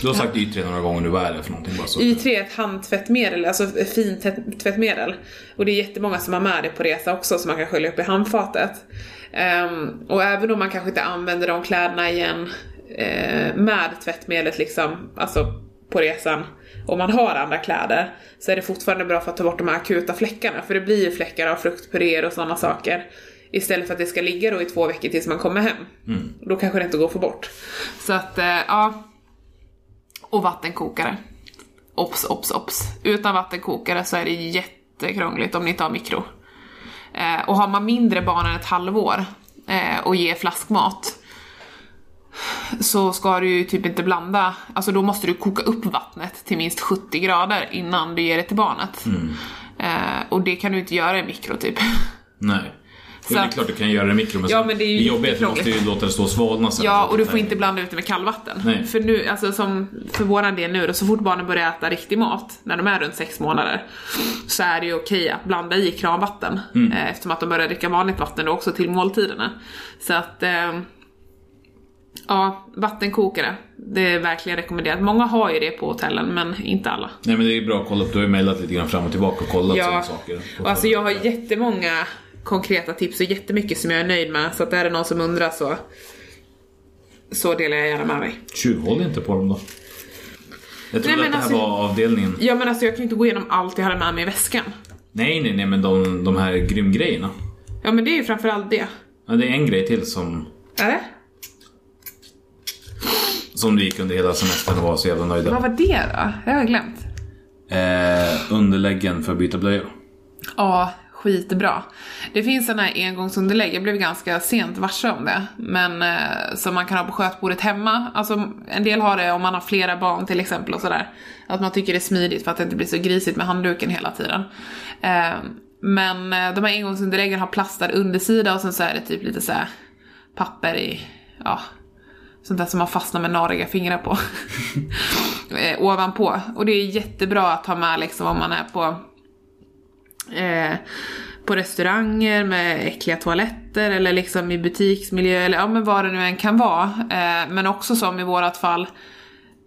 Du har sagt Y3 några gånger nu, vad är det för någonting? Bara så. Y3 är ett handtvättmedel, alltså ett fint tvätt- tvättmedel. Och det är jättemånga som har med det på resa också som man kan skölja upp i handfatet. Ehm, och även om man kanske inte använder de kläderna igen eh, med tvättmedlet liksom, alltså på resan, om man har andra kläder, så är det fortfarande bra för att ta bort de här akuta fläckarna. För det blir ju fläckar av fruktpuréer och sådana saker. Istället för att det ska ligga då i två veckor tills man kommer hem. Då kanske det inte går att få bort. Så att, eh, ja. Och vattenkokare. Ops, ops, ops. Utan vattenkokare så är det jättekrångligt om ni inte har mikro. Eh, och har man mindre barn än ett halvår eh, och ger flaskmat så ska du ju typ inte blanda, alltså då måste du koka upp vattnet till minst 70 grader innan du ger det till barnet. Eh, och det kan du inte göra i mikro typ. Nej. Så det är klart du kan göra det i mikro men, Ja, men det är ju jobbigt att du måste ju låta det stå och svalna sen. Ja, och du får inte blanda ut det med kallvatten. Nej. För nu, alltså som för våran del nu då, så fort barnen börjar äta riktig mat, när de är runt sex månader, så är det ju okej att blanda i kranvatten. Mm. Eh, eftersom att de börjar dricka vanligt vatten då också till måltiderna. Så att, eh, ja, vattenkokare. Det är verkligen rekommenderat. Många har ju det på hotellen, men inte alla. Nej men det är bra att kolla upp, du har ju mejlat lite grann fram och tillbaka och kollat sådana Ja, saker. och alltså jag har jättemånga konkreta tips och jättemycket som jag är nöjd med. Så att är det någon som undrar så, så delar jag gärna med mig. Tjuvhåll inte på dem då. Jag trodde Nej, att det här alltså- var avdelningen. Ja men alltså jag kan ju inte gå igenom allt jag hade med mig i väskan. Nej, nej, nej, men de, de här grymgrejerna. Ja men det är ju framförallt det. Ja, det är en grej till som, Är det? Som du gick under hela semestern och var så jävla nöjda. Vad var det då? Det har jag glömt. Eh, underläggen för att byta blöjor. Ja, skitbra. Det finns sådana här engångsunderlägg, jag blev ganska sent varse om det. Men eh, som man kan ha på skötbordet hemma. Alltså en del har det om man har flera barn till exempel och sådär. Att man tycker det är smidigt för att det inte blir så grisigt med handduken hela tiden. Eh, men eh, de här engångsunderläggen har plastad undersida och sen så är det typ lite så här papper i, ja, sånt där som man fastnar med nariga fingrar på. (laughs) eh, ovanpå. Och det är jättebra att ha med liksom om man är på eh, på restauranger med äckliga toaletter eller liksom i butiksmiljö eller ja men vad det nu än kan vara. Eh, men också som i vårat fall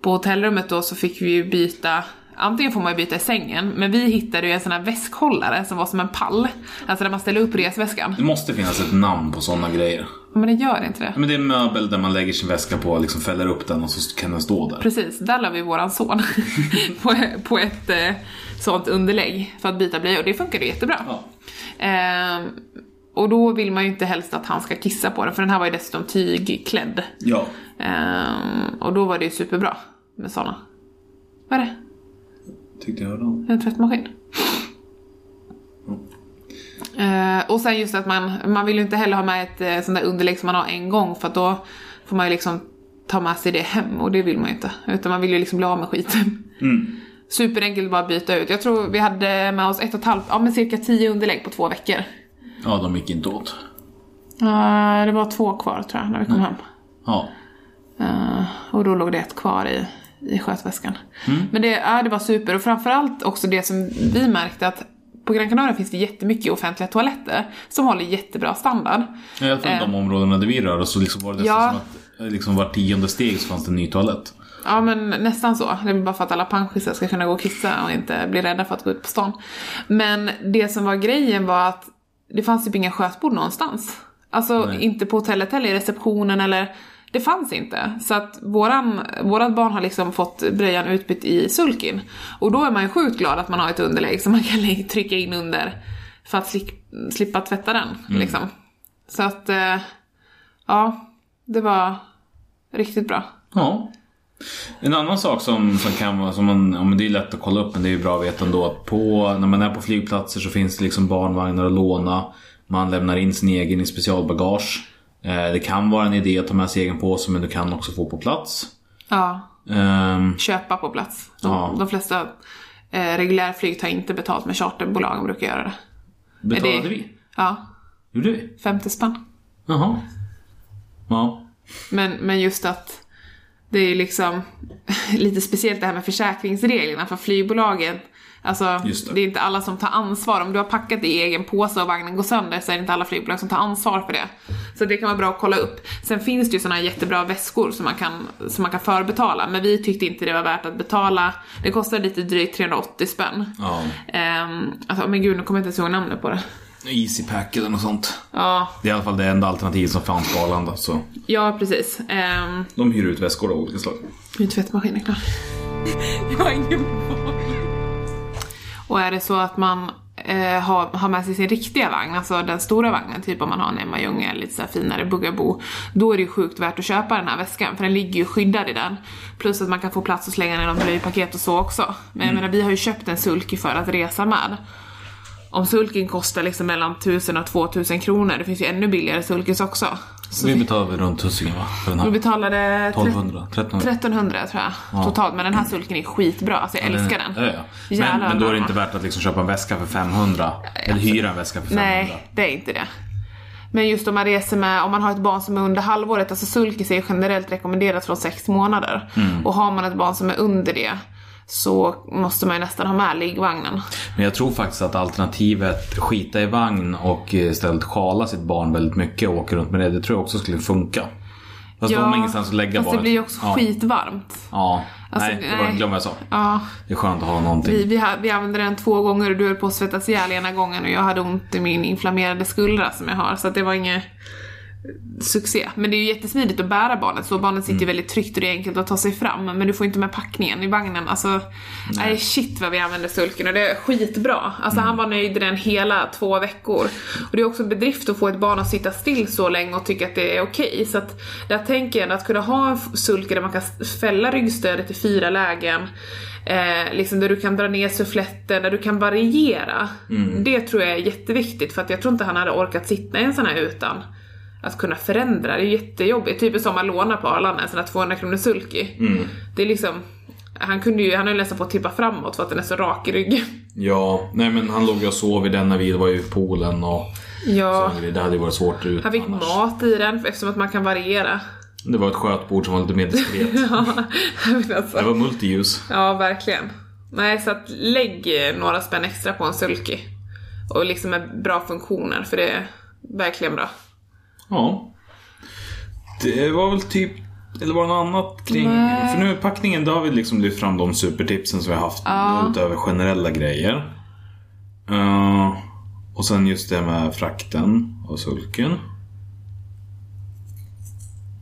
på hotellrummet då så fick vi ju byta Antingen får man ju byta i sängen, men vi hittade ju en sån här väskhållare som var som en pall. Alltså där man ställer upp resväskan. Det måste finnas ett namn på sådana grejer. Men det gör inte det. Men det är en möbel där man lägger sin väska på och liksom fäller upp den och så kan den stå där. Precis, där la vi våran son (laughs) på, på ett eh, sånt underlägg för att byta blöjor. Det funkade jättebra. Ja. Ehm, och då vill man ju inte helst att han ska kissa på den, för den här var ju dessutom tygklädd. Ja. Ehm, och då var det ju superbra med såna. Vad är det? Tyckte jag hörde honom. En tvättmaskin? Ehm, och sen just att man, man vill ju inte heller ha med ett eh, sånt där underlägg som man har en gång för då får man ju liksom ta med sig det hem och det vill man ju inte. Utan man vill ju liksom bli av med skiten. Superenkelt att bara byta ut. Jag tror vi hade med oss ett och ett halvt, ja men cirka tio underlägg på två veckor. Ja, de gick inte åt. Uh, det var två kvar tror jag när vi kom hem. Ja. Eh, och då låg det ett kvar i, i skötväskan. Men det, ja, det var super och framförallt också det som vi märkte att på Gran Canaria finns det jättemycket offentliga toaletter som håller jättebra standard. I alla fall i de områdena där vi rör oss så liksom var det Ja. som att eh, liksom var tionde steg så fanns det en ny toalett. Ja men nästan så. Det är bara för att alla panschisar ska kunna gå och kissa och inte bli rädda för att gå ut på stan. Men det som var grejen var att det fanns typ inga skötbord någonstans. Alltså Nej. inte på hotellet heller, i receptionen eller det fanns inte. Så att våran, vårat barn har liksom fått blöjan utbytt i sulkin. Och då är man ju sjukt glad att man har ett underlägg som man kan trycka in under för att slick, slippa tvätta den. Liksom. Så att, eh, ja, det var riktigt bra. Ja. En annan sak som, som kan vara, som man, ja, men det är lätt att kolla upp men det är ju bra att veta ändå att på, när man är på flygplatser så finns det liksom barnvagnar att låna. Man lämnar in sin egen i specialbagage. Eh, det kan vara en idé att ta med sig egen påse men du kan också få på plats. Ja, Ehm, köpa på plats. De, Ja. de flesta eh, reguljärflyg tar inte betalt men charterbolagen brukar göra det. betalade det- vi? Ja, Gjorde vi? 50 spänn. Jaha. Ja. Men, men just att det är liksom (laughs) lite speciellt det här med försäkringsreglerna för flygbolagen. Alltså, det. det. är inte alla som tar ansvar. Om du har packat i egen påse och vagnen går sönder så är det inte alla flygbolag som tar ansvar för det. Så det kan vara bra att kolla upp. Sen finns det ju såna här jättebra väskor som man kan, som man kan förbetala. Men vi tyckte inte det var värt att betala. Det kostar lite drygt 380 spänn. ja. Ehm, alltså, men gud, nu kommer jag inte ens ihåg namnet på det. Easypack eller något sånt. Ja, Det är i alla fall det enda alternativet som fanns på Arlanda. Så ja precis. Um, de hyr ut väskor av olika slag. min tvättmaskin är klar. (laughs) jag har ingen. Och är det så att man eh, har, har med sig sin riktiga vagn, alltså den stora vagnen, typ om man har en Emma Ljunga eller lite så finare Bugaboo, då är det ju sjukt värt att köpa den här väskan, för den ligger ju skyddad i den. Plus att man kan få plats att slänga ner någon blöjpaket och så också. Men jag menar, vi har ju köpt en sulky för att resa med. Om sulken kostar liksom mellan 1000 och 2000 kronor, det finns ju ännu billigare sulkys också. Så Vi betalade runt tussingen va? För den vi här. betalade 1200, 1300. 1300 tror jag, totalt. Men den här sulken är skitbra, alltså jag älskar den. Ja, ja. Men, Jävlar men då är det inte värt att liksom köpa en väska för 500. Eller hyra en väska för 500. Nej, det är inte det. Men just om man reser med, om man har ett barn som är under halvåret, alltså sulkis är ju generellt rekommenderat från sex månader. Mm. Och har man ett barn som är under det så måste man ju nästan ha med liggvagnen. Men jag tror faktiskt att alternativet skita i vagn och istället sjala sitt barn väldigt mycket och åka runt med det, det tror jag också skulle funka. Fast då har man ingenstans att lägga fast barnet. det blir ju också ja. skitvarmt. Ja, Alltså, nej, det var glöm vad jag sa. Ja, Det är skönt att ha någonting. vi, vi, vi använde den två gånger och du höll på att svettas ihjäl ena gången och jag hade ont i min inflammerade skuldra som jag har så det var inget succé. Men det är ju jättesmidigt att bära barnet så barnet sitter ju väldigt tryggt och det är enkelt att ta sig fram. Men du får inte med packningen i vagnen. Alltså, nej shit vad vi använder sulken och det är skitbra. Alltså han var nöjd i den hela två veckor. Och det är också en bedrift att få ett barn att sitta still så länge och tycka att det är okej. Så att där tänker jag att kunna ha en sulke där man kan fälla ryggstödet i fyra lägen. Eh, liksom där du kan dra ner suffletten, där du kan variera. Det tror jag är jätteviktigt för att jag tror inte han hade orkat sitta i en sån här utan att kunna förändra. Det är jättejobbigt. Typ som man lånar på Arlanda, en sån här 200 kronor sulky. Det är liksom, han kunde ju, han höll nästan på att tippa framåt för att den är så rak i ryggen. Ja, nej men han låg ju och sov i den när vi var i poolen och Ja, så, det hade ju varit svårt ut han fick annars. mat i den eftersom att man kan variera. Det var ett skötbord som var lite mer diskret. (laughs) Ja, alltså. Det var multiljus. Ja, verkligen. Nej, så att lägg några spänn extra på en sulky. Och liksom med bra funktioner, för det är verkligen bra. Ja. Det var väl typ, eller var det något annat kring? Nej. För nu packningen, då har vi liksom lyft fram de supertipsen som vi har haft utöver generella grejer. Eh, och sen just det med frakten och sulken.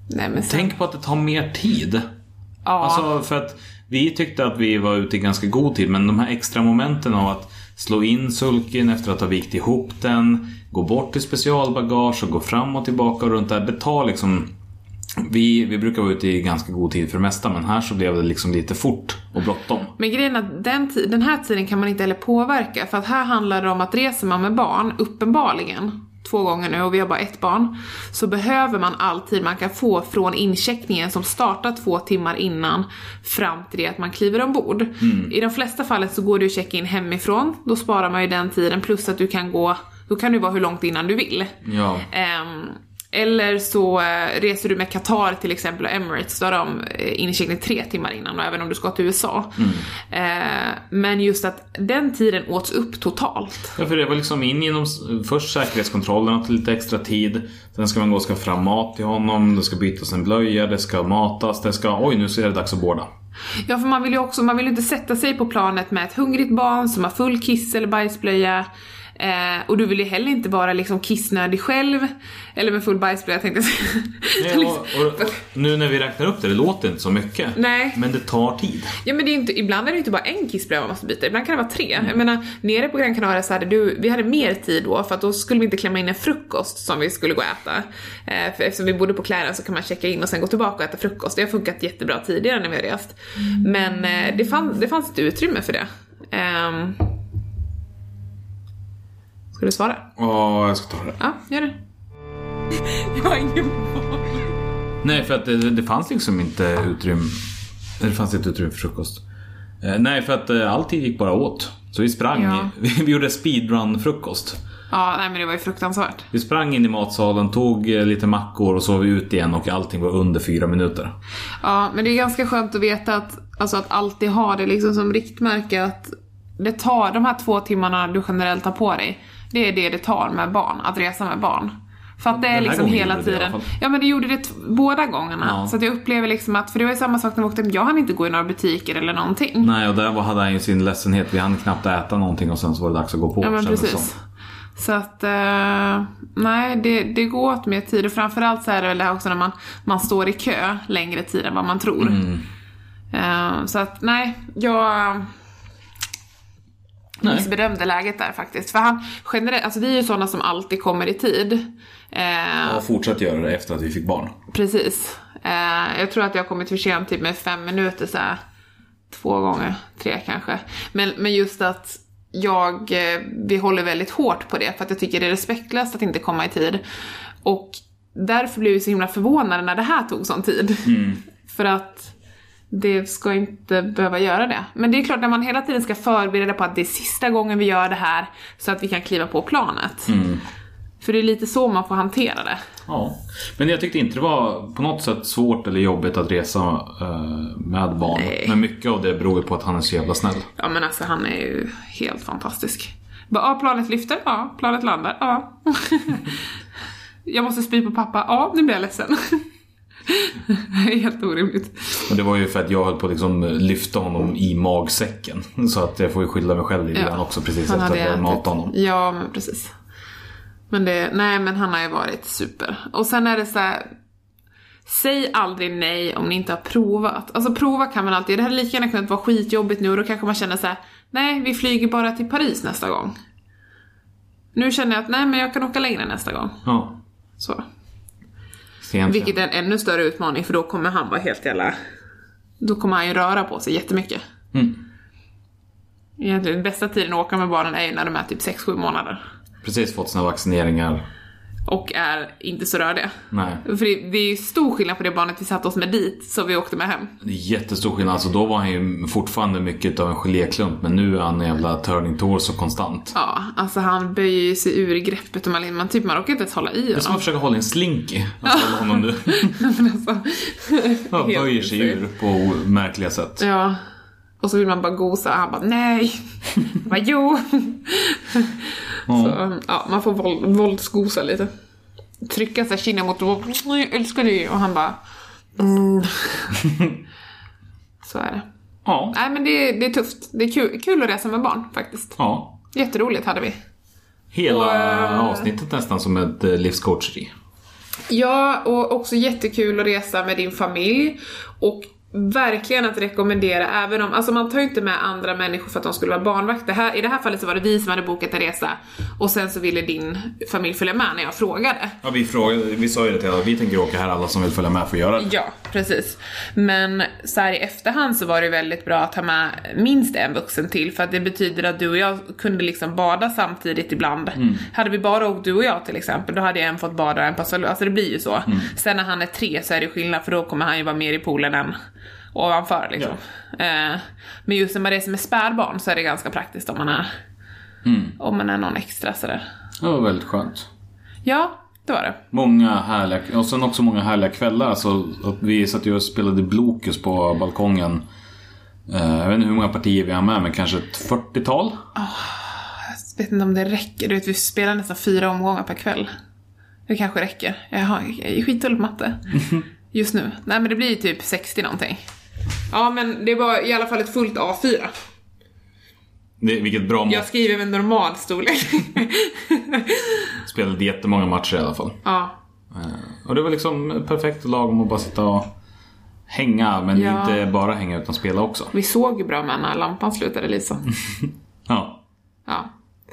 Nej, men sen, Tänk på att det tar mer tid. ja, Alltså för att vi tyckte att vi var ute i ganska god tid men de här extra momenten av att slå in sulken efter att ha vikt ihop den, gå bort till specialbagage och gå fram och tillbaka och runt där. Det tar liksom vi, vi brukar vara ute i ganska god tid för det mesta men här så blev det liksom lite fort och bråttom. Men grejen är att den, den här tiden kan man inte heller påverka för att här handlar det om att reser man med barn, uppenbarligen, två gånger nu och vi har bara ett barn, så behöver man all tid man kan få från incheckningen som startar två timmar innan fram till det att man kliver ombord. I de flesta fallen så går det att checka in hemifrån, då sparar man ju den tiden plus att du kan gå, då kan du vara hur långt innan du vill. Ja. Ehm, eller så eh, reser du med Qatar till exempel och Emirates, då har de eh, incheckning tre timmar innan, och även om du ska till USA. Eh, men just att den tiden åts upp totalt. Ja, för det var liksom in genom först säkerhetskontrollen, att lite extra tid. Sen ska man gå och ska fram mat till honom, det ska bytas en blöja, det ska matas, det ska... Oj, nu är det dags att borda. Ja, för man vill ju också, man vill inte sätta sig på planet med ett hungrigt barn som har full kiss eller bajsblöja. Eh, och du vill ju heller inte vara liksom kissnödig själv. Eller med full bajsblöja tänkte jag säga. Nej, (laughs) och, och, och, nu när vi räknar upp det, det låter inte så mycket. Nej. Men det tar tid. Ja men det är inte, ibland är det inte bara en kissblöja man måste byta, ibland kan det vara tre. Jag menar, nere på Gran Canaria så hade du, vi hade mer tid då för att då skulle vi inte klämma in en frukost som vi skulle gå och äta. Eh, för eftersom vi bodde på Klärön så kan man checka in och sen gå tillbaka och äta frukost. Det har funkat jättebra tidigare när vi har rest. Men eh, det, fann, det fanns inte utrymme för det. Ehm. Ska du svara? Ja, jag ska ta det. Ja, gör det. (laughs) Jag har ingen boll. Nej, för att det, det fanns liksom inte utrymme. Det fanns inte utrymme för frukost. Eh, nej, för att eh, all tid gick bara åt. Så vi sprang. Ja. (laughs) Vi, vi gjorde speedrun-frukost. Ja, nej men det var ju fruktansvärt. Vi sprang in i matsalen, tog eh, lite mackor och så var vi ut igen och allting var under fyra minuter. Ja, men det är ganska skönt att veta att, alltså att alltid ha det liksom som riktmärke att det tar, de här två timmarna du generellt tar på dig, det är det det tar med barn, att resa med barn. För att det är liksom hela det tiden. Ja men det gjorde det båda gångerna. Ja. Så att jag upplever liksom att, för det var ju samma sak när vi åkte hem, jag hann inte gå i några butiker eller någonting. Nej, och där hade han ju sin ledsenhet. Vi hann knappt äta någonting och sen så var det dags att gå på. Ja men det precis. Så att, eh, nej det, det går åt mer tid och framförallt så är det väl det här också när man, man står i kö längre tid än vad man tror. Mm. Eh, så att nej, jag Nej. missbedömde läget där faktiskt. För han generellt, alltså vi är ju sådana som alltid kommer i tid. Eh, Och fortsatt göra det efter att vi fick barn. Precis. Eh, jag tror att jag har kommit för sent typ med fem minuter så här, två gånger, tre kanske. Men, men just att jag, eh, vi håller väldigt hårt på det för att jag tycker det är respektlöst att inte komma i tid. Och därför blev vi så himla förvånade när det här tog sån tid. (laughs) för att det ska inte behöva göra det. Men det är klart när man hela tiden ska förbereda på att det är sista gången vi gör det här så att vi kan kliva på planet. För det är lite så man får hantera det. Ja. Men jag tyckte inte det var på något sätt svårt eller jobbigt att resa eh, med barn. Nej. Men mycket av det beror ju på att han är så jävla snäll. Ja men alltså han är ju helt fantastisk. Bara, ja, planet lyfter, ja, planet landar, ja. (laughs) jag måste spy på pappa, ja, nu blir jag ledsen. (laughs) (laughs) det är helt orimligt. Och det var ju för att jag höll på att liksom lyfta honom i magsäcken. (laughs) Så att jag får ju skylla mig själv lite Ja. också precis Han efter att jag ätit. matat honom. Ja, men precis. Men det, nej men han har ju varit super. Och sen är det så här. Säg aldrig nej om ni inte har provat. Alltså prova kan man alltid. Det hade lika gärna kunnat vara skitjobbigt nu och då kanske man känner så här. Nej, vi flyger bara till Paris nästa gång. Nu känner jag att nej men jag kan åka längre nästa gång. Ja. Så. Sent. Vilket är en ännu större utmaning för då kommer han vara helt jävla... Då kommer han ju röra på sig jättemycket. Mm. Egentligen bästa tiden att åka med barnen är ju när de är typ 6-7 månader. Precis fått sina vaccineringar. Och är inte så röriga. Nej. För det, det är ju stor skillnad på det barnet vi satte oss med dit, så vi åkte med hem. Det är jättestor skillnad. Alltså då var han ju fortfarande mycket av en geléklump. Men nu är han en jävla turning torso konstant. Ja, alltså han böjer ju sig ur greppet och man, man, typ, man inte ens hålla i Det är som att honom. försöka hålla en slinky. (laughs) Alltså honom nu. (laughs) Alltså, Ja, (laughs) böjer sig ur på märkliga sätt. Ja. Och så vill man bara gosa och han bara nej. (laughs) Bara jo. Så ja, man får våld, våldsgosa lite. Trycka sig kinden mot och jag älskar dig och han bara mm. (laughs) Så är det. Ja. Nej men det, är- det är tufft. Det är kul, kul att resa med barn faktiskt. Ja. Jätteroligt hade vi. Hela Och, äh, avsnittet nästan som ett eh, livscoacheri. Ja, och också jättekul att resa med din familj. Och verkligen att rekommendera, även om, alltså man tar ju inte med andra människor för att de skulle vara barnvakter. Här, I det här fallet så var det vi som hade bokat en resa och sen så ville din familj följa med när jag frågade. Ja, vi, frågade, vi sa ju det till alla, vi tänker åka här, alla som vill följa med får göra det. Ja, precis. Men så här i efterhand så var det väldigt bra att ha med minst en vuxen till för att det betyder att du och jag kunde liksom bada samtidigt ibland. Hade vi bara åkt du och jag till exempel, då hade en fått bada och en passa Alltså det blir ju så. Sen när han är tre så är det skillnad för då kommer han ju vara mer i poolen än ovanför liksom. Eh, men just när man reser med spädbarn så är det ganska praktiskt om man är, om man är någon extra sådär. Det var väldigt skönt. Ja, det var det. Många härliga, och sen också många härliga kvällar. Alltså, vi satt ju och spelade Blokus på balkongen. Eh, jag vet inte hur många partier vi har med, men kanske ett 40-tal. Jag vet inte om det räcker. Du vet, vi spelar nästan fyra omgångar per kväll. Det kanske räcker. Jag, har, jag är skitdålig på matte. (laughs) Just nu. Nej men det blir ju typ 60 någonting. Ja men det var i alla fall ett fullt A4. Det, vilket bra mått. Jag skriver med normal storlek. (laughs) Spelade jättemånga matcher i alla fall. ja. Och det var liksom perfekt lagom att bara sitta och hänga. Men Ja. inte bara hänga utan spela också. Vi såg ju bra med när lampan slutade lysa. (laughs) Ja. Ja.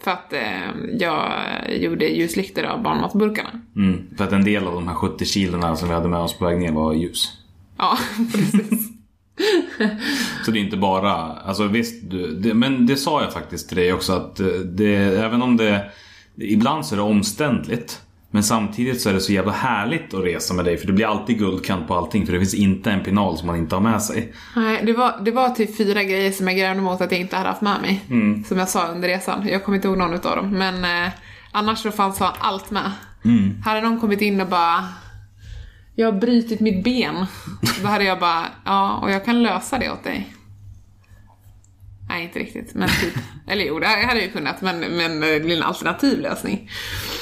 För att eh, jag gjorde ljuslyktor av barnmatsburkarna. Mm, för att en del av de här 70 kilona som vi hade med oss på väg ner var ljus. Ja, (laughs) precis. (laughs) Så det är inte bara, alltså visst, det, men det sa jag faktiskt till dig också att eh, det, även om det, ibland så är det omständligt. Men samtidigt så är det så jävla härligt att resa med dig för det blir alltid guldkant på allting för det finns inte en pinal som man inte har med sig. Nej, det var, det var typ fyra grejer som jag grävde mot att jag inte hade haft med mig. Som jag sa under resan. Jag kommer inte ihåg någon utav dem. Men eh, annars så fanns fan allt med. Hade någon kommit in och bara Jag har brutit mitt ben. Då hade jag bara, ja och jag kan lösa det åt dig. Nej, inte riktigt. Men typ. (laughs) Eller jo, det hade jag ju kunnat. Men, men det blir en alternativ lösning.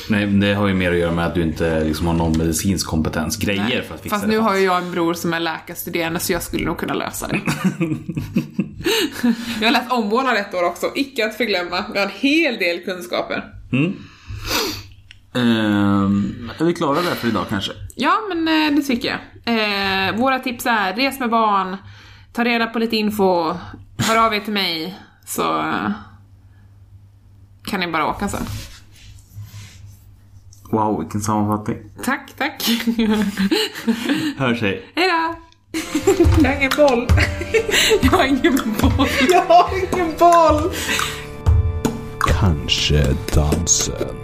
Nej, det har ju mer att göra med att du inte liksom har någon medicinsk kompetens. Grejer Nej. för att fixa Fast det nu har ju jag en bror som är läkarstuderande så jag skulle nog kunna lösa det. (laughs) jag har läst omvårdnad ett år också, icke att förglömma. Jag har en hel del kunskaper. Ehm, är vi klara där för idag kanske? Ja, men eh, det tycker jag. Eh, våra tips är, res med barn, ta reda på lite info, hör av er till mig så eh, kan ni bara åka sen. Wow, vilken sammanfattning. Tack, tack. Hör sig. Hejdå! Jag har ingen boll. (laughs) Jag har ingen boll. Jag har ingen boll! Kanske dansen.